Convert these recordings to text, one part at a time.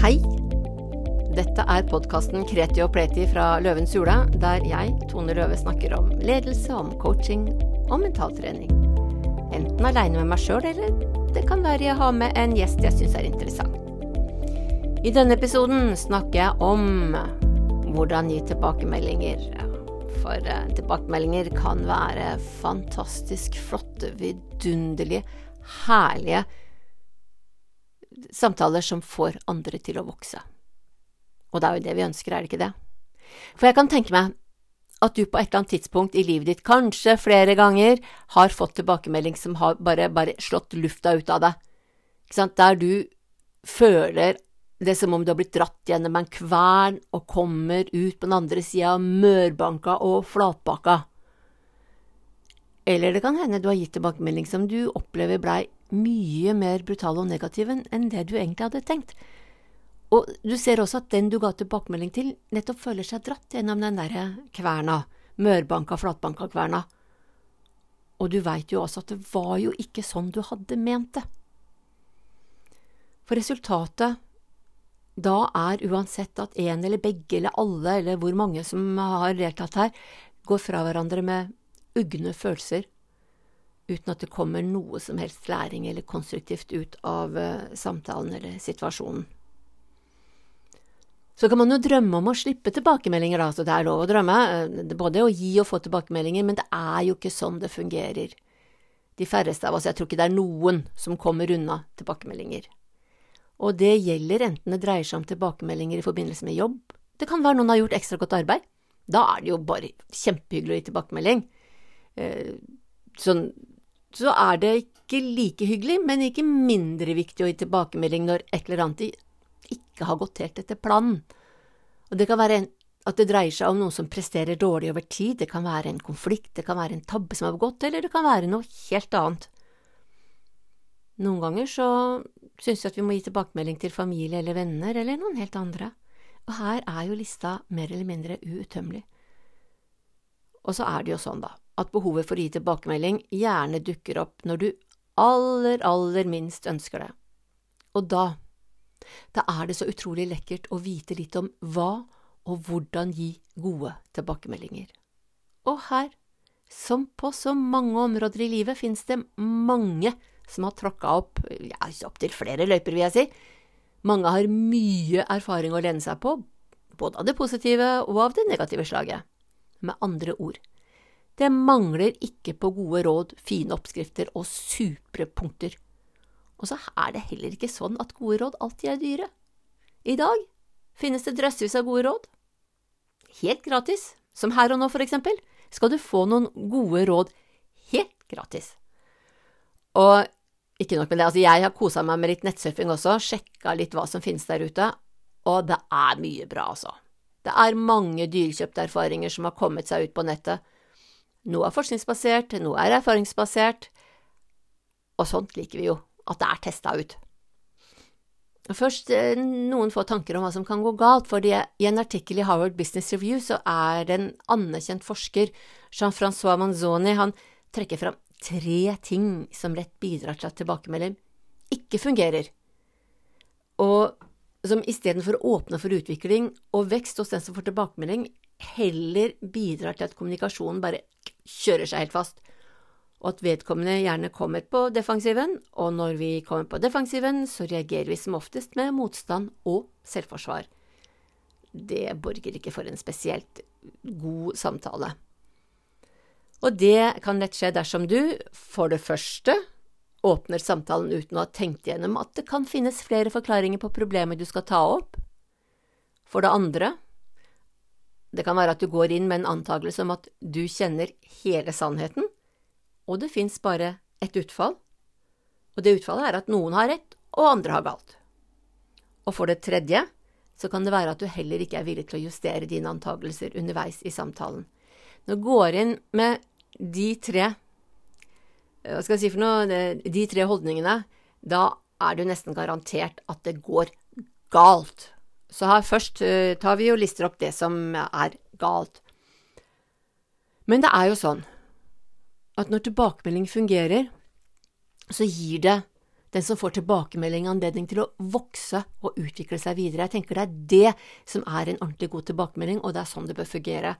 Hei! Dette er podkasten Kreti og Pleti fra Løvens hule, der jeg, Tone Løve, snakker om ledelse, om coaching og mentaltrening. Enten aleine med meg sjøl, eller det kan være jeg har med en gjest jeg syns er interessant. I denne episoden snakker jeg om hvordan gi tilbakemeldinger. For eh, tilbakemeldinger kan være fantastisk flotte, vidunderlige, herlige samtaler som får andre til å vokse. Og det er jo det vi ønsker, er det ikke det? For jeg kan tenke meg at du på et eller annet tidspunkt i livet ditt, kanskje flere ganger, har fått tilbakemelding som har bare, bare slått lufta ut av deg, der du føler det som om du har blitt dratt gjennom en kvern og kommer ut på den andre sida mørbanka og flatbakka. Eller det kan hende du har gitt tilbakemelding som du opplever blei mye mer brutal og negativ enn det du egentlig hadde tenkt. Og du ser også at den du ga tilbakemelding til, nettopp føler seg dratt gjennom den derre kverna, mørbanka, flatbanka kverna. Og du veit jo også at det var jo ikke sånn du hadde ment det. For resultatet da er uansett at en eller begge eller alle eller hvor mange som har deltatt her, går fra hverandre med ugne følelser uten at det kommer noe som helst læring eller konstruktivt ut av uh, samtalen eller situasjonen. Så kan man jo drømme om å slippe tilbakemeldinger, da, så det er lov å drømme, uh, både å gi og få tilbakemeldinger, men det er jo ikke sånn det fungerer. De færreste av oss, jeg tror ikke det er noen som kommer unna tilbakemeldinger. Og det gjelder enten det dreier seg om tilbakemeldinger i forbindelse med jobb, det kan være noen har gjort ekstra godt arbeid, da er det jo bare kjempehyggelig å gi tilbakemelding. Uh, sånn så er det ikke like hyggelig, men ikke mindre viktig å gi tilbakemelding når et eller annet ikke har gått helt etter planen. Og det kan være at det dreier seg om noen som presterer dårlig over tid, det kan være en konflikt, det kan være en tabbe som er begått, eller det kan være noe helt annet. Noen ganger så synes jeg at vi må gi tilbakemelding til familie eller venner eller noen helt andre, og her er jo lista mer eller mindre uuttømmelig. Og så er det jo sånn, da, at behovet for å gi tilbakemelding gjerne dukker opp når du aller, aller minst ønsker det. Og da, da er det så utrolig lekkert å vite litt om hva og hvordan gi gode tilbakemeldinger. Og her, som på så mange områder i livet, finnes det mange som har tråkka opp ja, opptil flere løyper, vil jeg si. Mange har mye erfaring å lene seg på, både av det positive og av det negative slaget. Med andre ord, det mangler ikke på gode råd, fine oppskrifter og supre punkter. Og så er det heller ikke sånn at gode råd alltid er dyre. I dag finnes det drøssevis av gode råd. Helt gratis, som her og nå for eksempel, skal du få noen gode råd helt gratis. Og ikke nok med det, altså jeg har kosa meg med litt nettsurfing også, sjekka litt hva som finnes der ute, og det er mye bra, altså. Det er mange dyrekjøpte erfaringer som har kommet seg ut på nettet, noe er forskningsbasert, noe er erfaringsbasert, og sånt liker vi jo, at det er testa ut. Først eh, noen få tanker om hva som kan gå galt, for i en artikkel i Harvard Business Review så er det en anerkjent forsker, Jean-Francois Manzoni, han trekker fram tre ting som lett bidrar til at tilbakemelding ikke fungerer, og som istedenfor å åpne for utvikling og vekst hos den som får tilbakemelding, heller bidrar til at kommunikasjonen bare kjører seg helt fast, og at vedkommende gjerne kommer på defensiven, og når vi kommer på defensiven, så reagerer vi som oftest med motstand og selvforsvar. Det borger ikke for en spesielt god samtale. Og det kan lett skje dersom du, for det første, åpner samtalen uten å ha tenkt igjennom at det kan finnes flere forklaringer på problemet du skal ta opp. For det andre, det kan være at du går inn med en antakelse om at du kjenner hele sannheten, og det fins bare ett utfall, og det utfallet er at noen har rett og andre har galt. Og for det tredje så kan det være at du heller ikke er villig til å justere dine antakelser underveis i samtalen. Når du går inn med de tre eh, hva skal jeg si for noe, de tre holdningene, da er du nesten garantert at det går galt. Så her først uh, tar vi og lister opp det som er galt. Men det er jo sånn at når tilbakemelding fungerer, så gir det den som får tilbakemelding, anledning til å vokse og utvikle seg videre. Jeg tenker det er det som er en ordentlig god tilbakemelding, og det er sånn det bør fungere.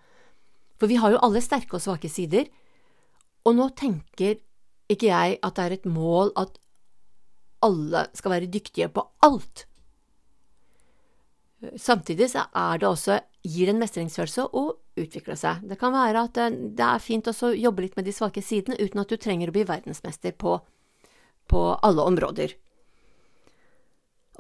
For vi har jo alle sterke og svake sider, og nå tenker ikke jeg at det er et mål at alle skal være dyktige på alt. Samtidig så er det også gir en mestringsfølelse å utvikle seg. Det kan være at det er fint å jobbe litt med de svake sidene uten at du trenger å bli verdensmester på, på alle områder.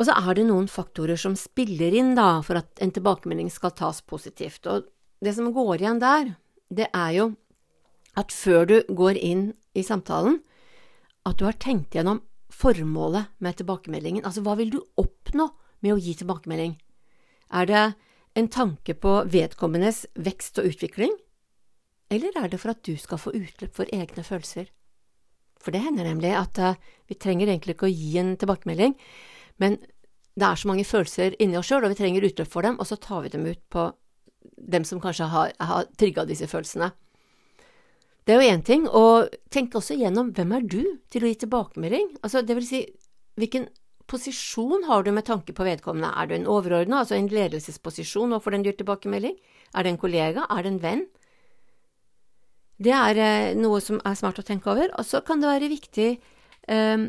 Og så er det noen faktorer som spiller inn da, for at en tilbakemelding skal tas positivt. Og det som går igjen der, det er jo at før du går inn i samtalen, at du har tenkt gjennom formålet med tilbakemeldingen. Altså, hva vil du oppnå med å gi tilbakemelding? Er det en tanke på vedkommendes vekst og utvikling, eller er det for at du skal få utløp for egne følelser? For det hender nemlig at uh, vi trenger egentlig ikke å gi en tilbakemelding, men det er så mange følelser inni oss sjøl, og vi trenger utløp for dem, og så tar vi dem ut på dem som kanskje har, har trigga disse følelsene. Det er jo én ting, og tenk også igjennom hvem er du til å gi tilbakemelding? Altså, det vil si, hvilken posisjon har du med tanke på vedkommende? Er du en overordna, altså en ledelsesposisjon overfor den du gir tilbakemelding? Er det en kollega? Er det en venn? Det er eh, noe som er smart å tenke over. Og så kan det være viktig eh,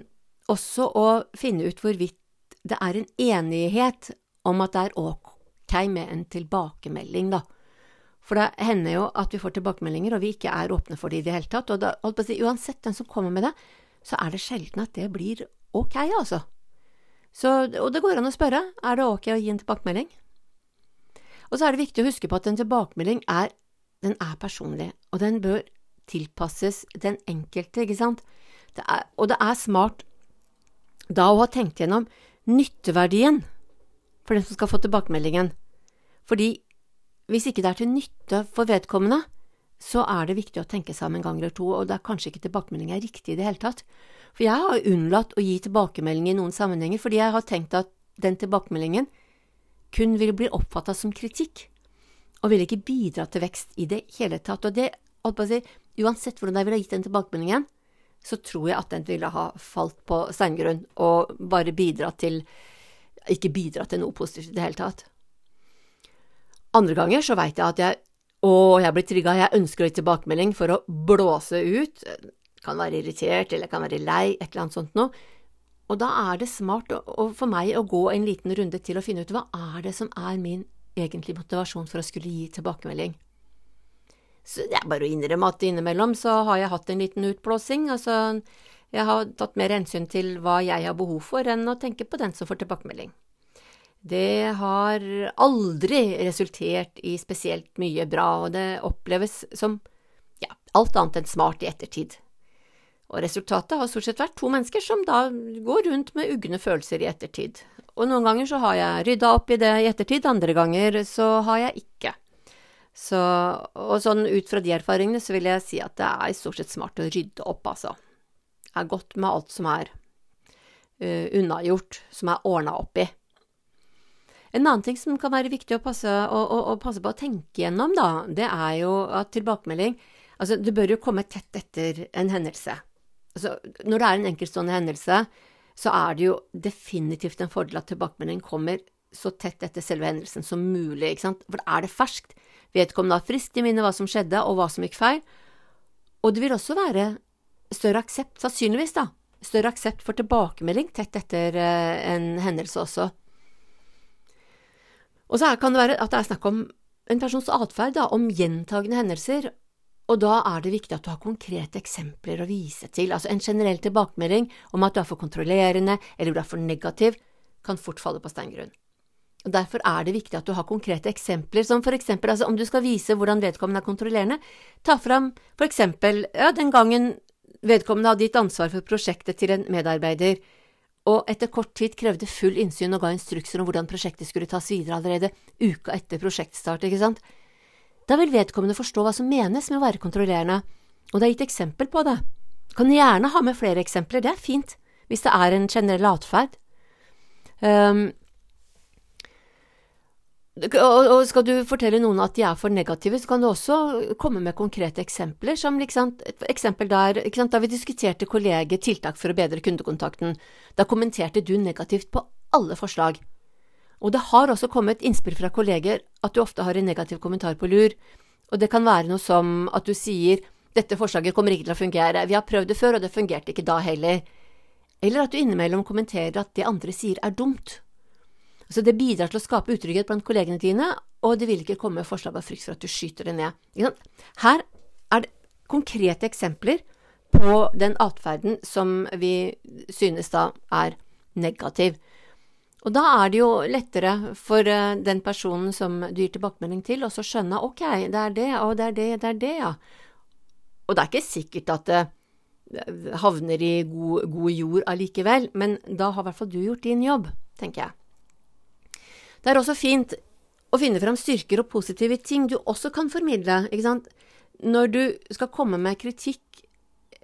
også å finne ut hvorvidt det er en enighet om at det er ok med en tilbakemelding, da. For det hender jo at vi får tilbakemeldinger, og vi ikke er åpne for det i det hele tatt. Og da, si, uansett den som kommer med det, så er det sjelden at det blir ok, altså. Så, og det går an å spørre er det ok å gi en tilbakemelding. Og så er det viktig å huske på at en tilbakemelding er, er personlig, og den bør tilpasses den enkelte, ikke sant. Det er, og det er smart da å ha tenkt gjennom nytteverdien for den som skal få tilbakemeldingen. Fordi hvis ikke det er til nytte for vedkommende, så er det viktig å tenke seg om en gang eller to, og det er kanskje ikke tilbakemelding er riktig i det hele tatt. For jeg har unnlatt å gi tilbakemelding i noen sammenhenger fordi jeg har tenkt at den tilbakemeldingen kun vil bli oppfatta som kritikk, og vil ikke bidra til vekst i det hele tatt. Og det, uansett hvordan jeg ville gitt den tilbakemeldingen, så tror jeg at den ville ha falt på steingrunn og bare bidratt til Ikke bidratt til noe positivt i det hele tatt. Andre ganger så veit jeg at jeg å, jeg blir trigga, jeg ønsker litt tilbakemelding for å blåse ut kan være irritert eller kan være lei, et eller annet sånt noe. Og da er det smart for meg å gå en liten runde til og finne ut hva er det som er min egentlige motivasjon for å skulle gi tilbakemelding. Så det er bare å innrømme at innimellom så har jeg hatt en liten utblåsing. Altså, jeg har tatt mer hensyn til hva jeg har behov for, enn å tenke på den som får tilbakemelding. Det har aldri resultert i spesielt mye bra, og det oppleves som ja, alt annet enn smart i ettertid. Og resultatet har stort sett vært to mennesker som da går rundt med ugne følelser i ettertid. Og noen ganger så har jeg rydda opp i det i ettertid, andre ganger så har jeg ikke. Så, og sånn ut fra de erfaringene så vil jeg si at det er stort sett smart å rydde opp, altså. Det er godt med alt som er uh, unnagjort, som er ordna opp i. En annen ting som kan være viktig å passe, å, å, å passe på å tenke gjennom, da, det er jo at tilbakemelding Altså, du bør jo komme tett etter en hendelse altså, Når det er en enkeltstående hendelse, så er det jo definitivt en fordel at tilbakemeldingen kommer så tett etter selve hendelsen som mulig, ikke sant, for er det ferskt. Vedkommende har friskt i minne hva som skjedde, og hva som gikk feil. Og det vil også være større aksept, sannsynligvis, da, større aksept for tilbakemelding tett etter uh, en hendelse også. Og så kan det være at det er snakk om en persons atferd, om gjentagende hendelser, og da er det viktig at du har konkrete eksempler å vise til. Altså en generell tilbakemelding om at du er for kontrollerende eller du er for negativ, kan fort falle på steingrunn. Og Derfor er det viktig at du har konkrete eksempler, som for eksempel altså om du skal vise hvordan vedkommende er kontrollerende, ta fram for eksempel ja, den gangen vedkommende hadde gitt ansvar for prosjektet til en medarbeider, og etter kort tid krevde full innsyn og ga instrukser om hvordan prosjektet skulle tas videre allerede uka etter prosjektstart, ikke sant. Da vil vedkommende forstå hva som menes med å være kontrollerende, og det er gitt eksempel på det. Kan gjerne ha med flere eksempler, det er fint, hvis det er en generell atferd. Um, og skal du fortelle noen at de er for negative, så kan du også komme med konkrete eksempler. Som liksom, et eksempel der, Da vi diskuterte kolleger tiltak for å bedre kundekontakten, da kommenterte du negativt på alle forslag. Og det har også kommet innspill fra kolleger at du ofte har en negativ kommentar på lur, og det kan være noe som at du sier dette forslaget kommer ikke til å fungere, vi har prøvd det før og det fungerte ikke da heller, eller at du innimellom kommenterer at det andre sier er dumt. Så det bidrar til å skape utrygghet blant kollegene dine, og det vil ikke komme forslag av frykt for at du skyter det ned. Her er det konkrete eksempler på den atferden som vi synes da er negativ. Og da er det jo lettere for eh, den personen som du gir tilbakemelding til, å skjønne ok, det er det, og det er det, det er det, ja. Og det er ikke sikkert at det havner i god, god jord allikevel, men da har i hvert fall du gjort din jobb, tenker jeg. Det er også fint å finne fram styrker og positive ting du også kan formidle, ikke sant. Når du skal komme med kritikk,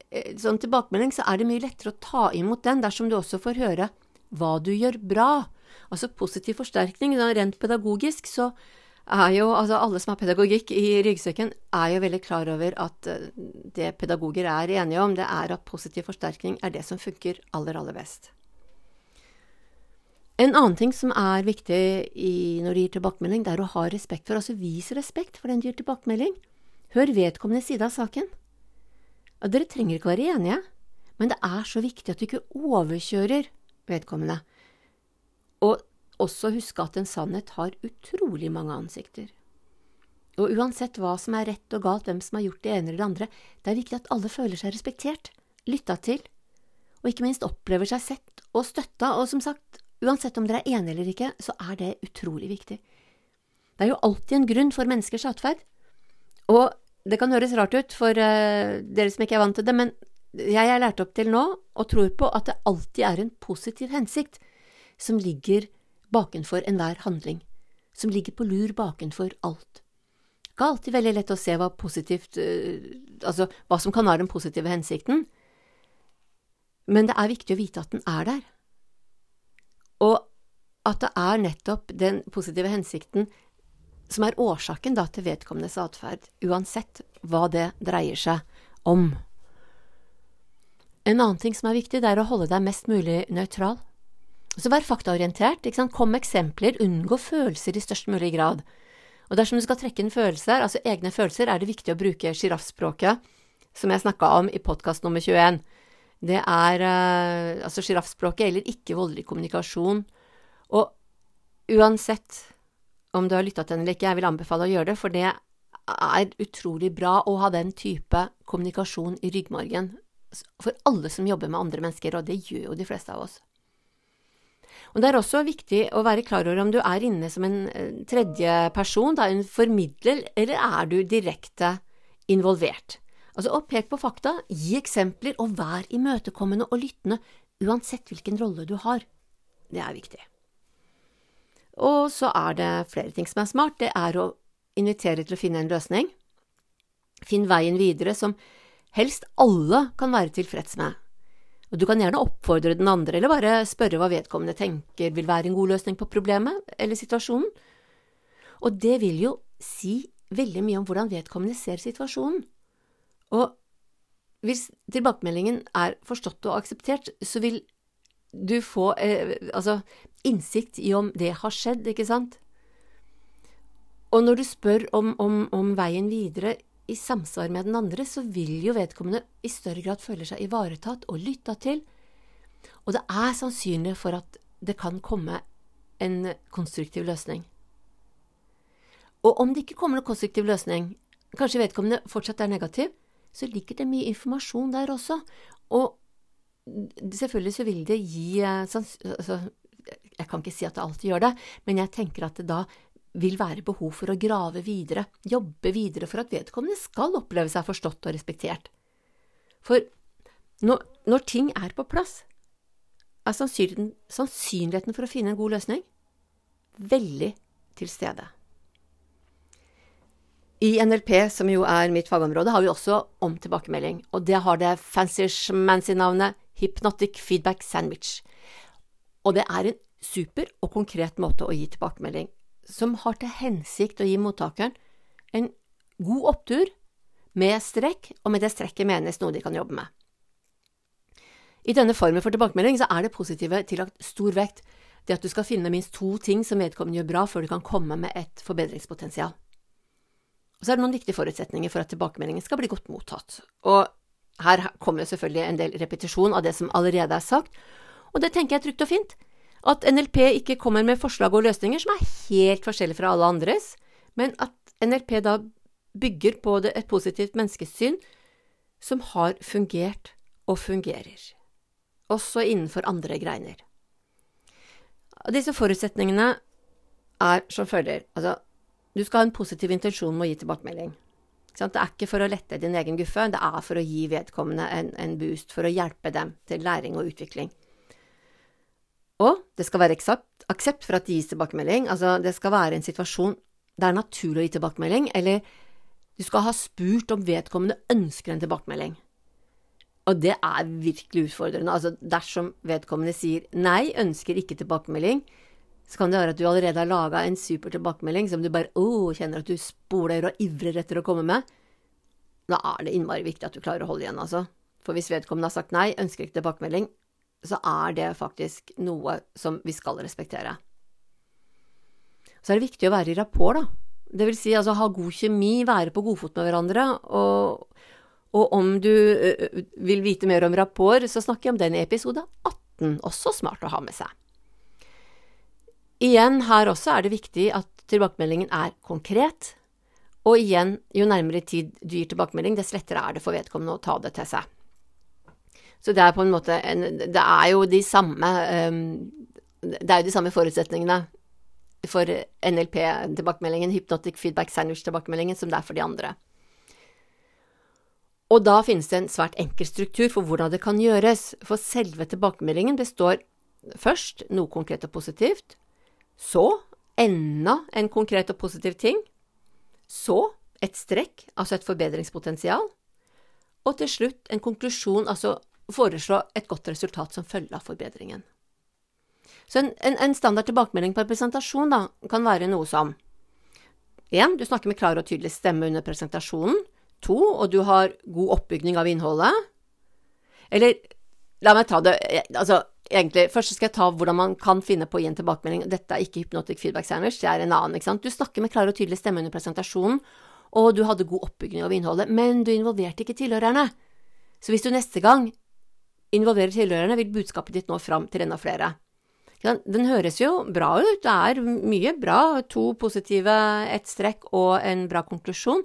eh, sånn tilbakemelding, så er det mye lettere å ta imot den dersom du også får høre hva du gjør bra. Altså positiv forsterkning. Rent pedagogisk så er jo altså alle som har pedagogikk i ryggsekken, er jo veldig klar over at eh, det pedagoger er enige om, det er at positiv forsterkning er det som funker aller, aller best. En annen ting som er viktig i, når du gir tilbakemelding, det er å ha respekt for, altså vis respekt for den du gir tilbakemelding. Hør vedkommende side av saken. Og dere trenger ikke være enige, men det er så viktig at du ikke overkjører vedkommende. Og også huske at en sannhet har utrolig mange ansikter. Og uansett hva som er rett og galt, hvem som har gjort det ene eller det andre, det er viktig at alle føler seg respektert, lytta til, og ikke minst opplever seg sett og støtta, og som sagt, Uansett om dere er enige eller ikke, så er det utrolig viktig. Det er jo alltid en grunn for menneskers atferd. Og det kan høres rart ut for uh, dere som ikke er vant til det, men jeg er lært opp til nå og tror på at det alltid er en positiv hensikt som ligger bakenfor enhver handling, som ligger på lur bakenfor alt. Det er alltid veldig lett å se hva positivt uh, Altså hva som kan være den positive hensikten, men det er viktig å vite at den er der. Og at det er nettopp den positive hensikten som er årsaken da til vedkommendes atferd, uansett hva det dreier seg om. En annen ting som er viktig, det er å holde deg mest mulig nøytral. Så vær faktaorientert, kom med eksempler, unngå følelser i størst mulig grad. Og dersom du skal trekke inn følelser, altså egne følelser, er det viktig å bruke sjiraffspråket, som jeg snakka om i podkast nummer 21 det er uh, altså sjiraffspråket eller ikke-voldelig kommunikasjon. Og uansett om du har lytta til den eller ikke, jeg vil anbefale å gjøre det, for det er utrolig bra å ha den type kommunikasjon i ryggmargen for alle som jobber med andre mennesker, og det gjør jo de fleste av oss. Og Det er også viktig å være klar over om du er inne som en eh, tredje person, da en formidler, eller er du direkte involvert. Altså, og pek på fakta, gi eksempler, og vær imøtekommende og lyttende, uansett hvilken rolle du har. Det er viktig. Og så er det flere ting som er smart. Det er å invitere til å finne en løsning. Finn veien videre som helst alle kan være tilfreds med. Og du kan gjerne oppfordre den andre, eller bare spørre hva vedkommende tenker vil være en god løsning på problemet eller situasjonen. Og det vil jo si veldig mye om hvordan vedkommende ser situasjonen. Og hvis tilbakemeldingen er forstått og akseptert, så vil du få eh, altså, innsikt i om det har skjedd, ikke sant? Og når du spør om, om, om, veien videre i samsvar med den andre, så vil jo vedkommende i større grad føle seg ivaretatt og lytta til. Og det er sannsynlig for at det kan komme en konstruktiv løsning. Og om det ikke kommer noen konstruktiv løsning, kanskje vedkommende fortsatt er negativ, så ligger det mye informasjon der også. Og selvfølgelig så vil det gi eh, altså, Jeg kan ikke si at det alltid gjør det, men jeg tenker at det da vil være behov for å grave videre, jobbe videre for at vedkommende skal oppleve seg forstått og respektert. For når, når ting er på plass, er sannsynligheten for å finne en god løsning veldig til stede. I NLP, som jo er mitt fagområde, har vi også om tilbakemelding, og det har det fancy-schmancy-navnet Hypnotic Feedback Sandwich. Og det er en super og konkret måte å gi tilbakemelding som har til hensikt å gi mottakeren en god opptur med strekk, og med det strekket menes noe de kan jobbe med. I denne formen for tilbakemelding så er det positive tillagt stor vekt, det at du skal finne minst to ting som vedkommende gjør bra før du kan komme med et forbedringspotensial. Og så er det noen viktige forutsetninger for at tilbakemeldingen skal bli godt mottatt. Og her kommer selvfølgelig en del repetisjon av det som allerede er sagt, og det tenker jeg er trygt og fint. At NLP ikke kommer med forslag og løsninger som er helt forskjellige fra alle andres, men at NLP da bygger på et positivt menneskesyn som har fungert og fungerer, også innenfor andre greiner. Disse forutsetningene er som følger, altså, du skal ha en positiv intensjon med å gi tilbakemelding. Det er ikke for å lette din egen guffe, det er for å gi vedkommende en, en boost, for å hjelpe dem til læring og utvikling. Og det skal være aksept for at det gis tilbakemelding, altså det skal være en situasjon det er naturlig å gi tilbakemelding, eller du skal ha spurt om vedkommende ønsker en tilbakemelding. Og det er virkelig utfordrende. Altså, dersom vedkommende sier nei, ønsker ikke tilbakemelding, så kan det være at du allerede har laga en super tilbakemelding som du bare oh, kjenner at du spoler og ivrer etter å komme med. Da er det innmari viktig at du klarer å holde igjen, altså. For hvis vedkommende har sagt nei, ønsker ikke tilbakemelding, så er det faktisk noe som vi skal respektere. Så er det viktig å være i rapport, da. Det vil si altså ha god kjemi, være på godfot med hverandre. Og, og om du vil vite mer om rapport, så snakker jeg om den i episode 18, også smart å ha med seg. Igjen, her også er det viktig at tilbakemeldingen er konkret. Og igjen, jo nærmere tid du gir tilbakemelding, dess lettere er det for vedkommende å ta det til seg. Så det er på en måte en, Det er jo de samme um, Det er jo de samme forutsetningene for NLP-tilbakemeldingen, Hypnotic Feedback Sandwich-tilbakemeldingen, som det er for de andre. Og da finnes det en svært enkel struktur for hvordan det kan gjøres, for selve tilbakemeldingen består først noe konkret og positivt, så enda en konkret og positiv ting, så et strekk, altså et forbedringspotensial, og til slutt en konklusjon, altså foreslå et godt resultat som følge av forbedringen. Så en, en, en standard tilbakemelding på en presentasjon da, kan være noe som 1. du snakker med klar og tydelig stemme under presentasjonen. To, og du har god oppbygning av innholdet. Eller la meg ta det altså egentlig, Først skal jeg ta hvordan man kan finne på å gi en tilbakemelding. Dette er ikke hypnotic feedback sandwich, det er en annen. ikke sant? Du snakker med klar og tydelig stemme under presentasjonen, og du hadde god oppbygging av innholdet, men du involverte ikke tilhørerne. Så hvis du neste gang involverer tilhørerne, vil budskapet ditt nå fram til enda flere. Den høres jo bra ut, det er mye bra, to positive, ett strekk og en bra konklusjon,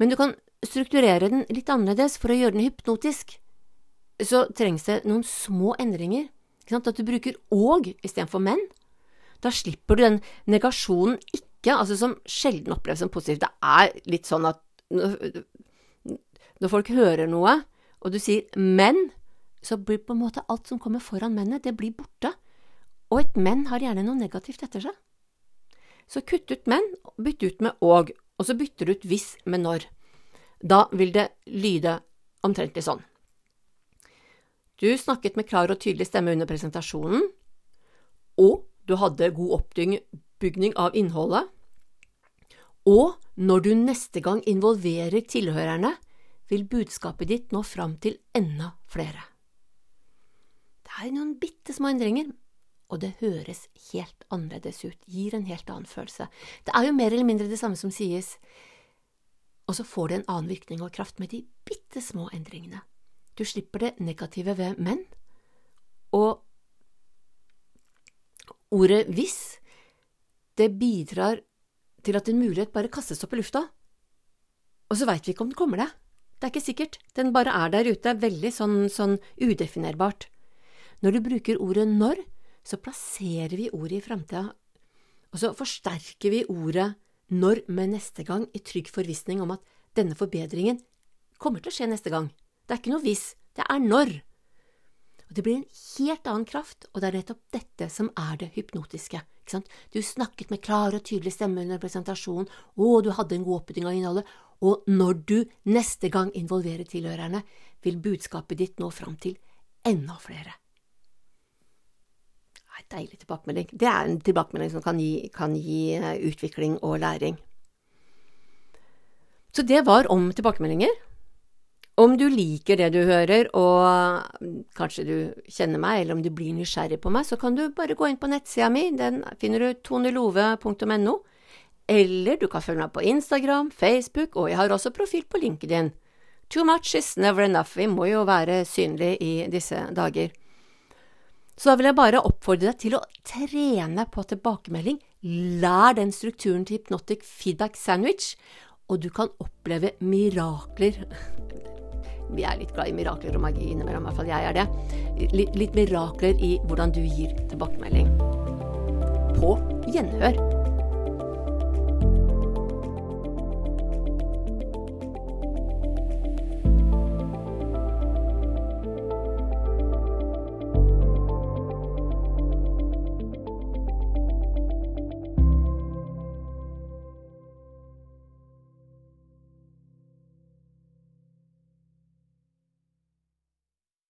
men du kan strukturere den litt annerledes for å gjøre den hypnotisk. Så trengs det noen små endringer, at du bruker og istedenfor men. Da slipper du den negasjonen ikke, altså som sjelden oppleves som positivt. Det er litt sånn at når folk hører noe, og du sier men, så blir på en måte alt som kommer foran mennet, det blir borte. Og et men har gjerne noe negativt etter seg. Så kutt ut men, bytt ut med og, og så bytter du ut hvis med når. Da vil det lyde omtrentlig sånn. Du snakket med klar og tydelig stemme under presentasjonen, og du hadde god oppbygning av innholdet, og når du neste gang involverer tilhørerne, vil budskapet ditt nå fram til enda flere. Det er noen bitte små endringer, og det høres helt annerledes ut, gir en helt annen følelse. Det er jo mer eller mindre det samme som sies, og så får det en annen virkning og kraft med de bitte små endringene. Du slipper det negative ved menn, og ordet hvis, det bidrar til at en mulighet bare kastes opp i lufta, og så veit vi ikke om den kommer det. Det er ikke sikkert, den bare er der ute, veldig sånn, sånn udefinerbart. Når du bruker ordet når, så plasserer vi ordet i framtida, og så forsterker vi ordet når med neste gang i trygg forvissning om at denne forbedringen kommer til å skje neste gang. Det er ikke noe hvis, det er når. Og Det blir en helt annen kraft, og det er nettopp dette som er det hypnotiske. Du snakket med klar og tydelig stemme under presentasjonen, og du hadde en god oppbygging av innholdet, og når du neste gang involverer tilhørerne, vil budskapet ditt nå fram til enda flere er en deilig tilbakemelding. Det er en tilbakemelding som kan gi, kan gi eh, utvikling og læring. Så det var om tilbakemeldinger. Om du liker det du hører, og kanskje du kjenner meg, eller om du blir nysgjerrig på meg, så kan du bare gå inn på nettsida mi, den finner du tonelove.no, eller du kan følge meg på Instagram, Facebook, og jeg har også profil på LinkedIn. Too much is never enough, vi må jo være synlige i disse dager. Så da vil jeg bare oppfordre deg til å trene på tilbakemelding, lær den strukturen til Hypnotic Feedback Sandwich, og du kan oppleve mirakler. Vi er litt glad i mirakler og magi innimellom, i hvert fall jeg er det. Litt, litt mirakler i hvordan du gir tilbakemelding. På gjenhør.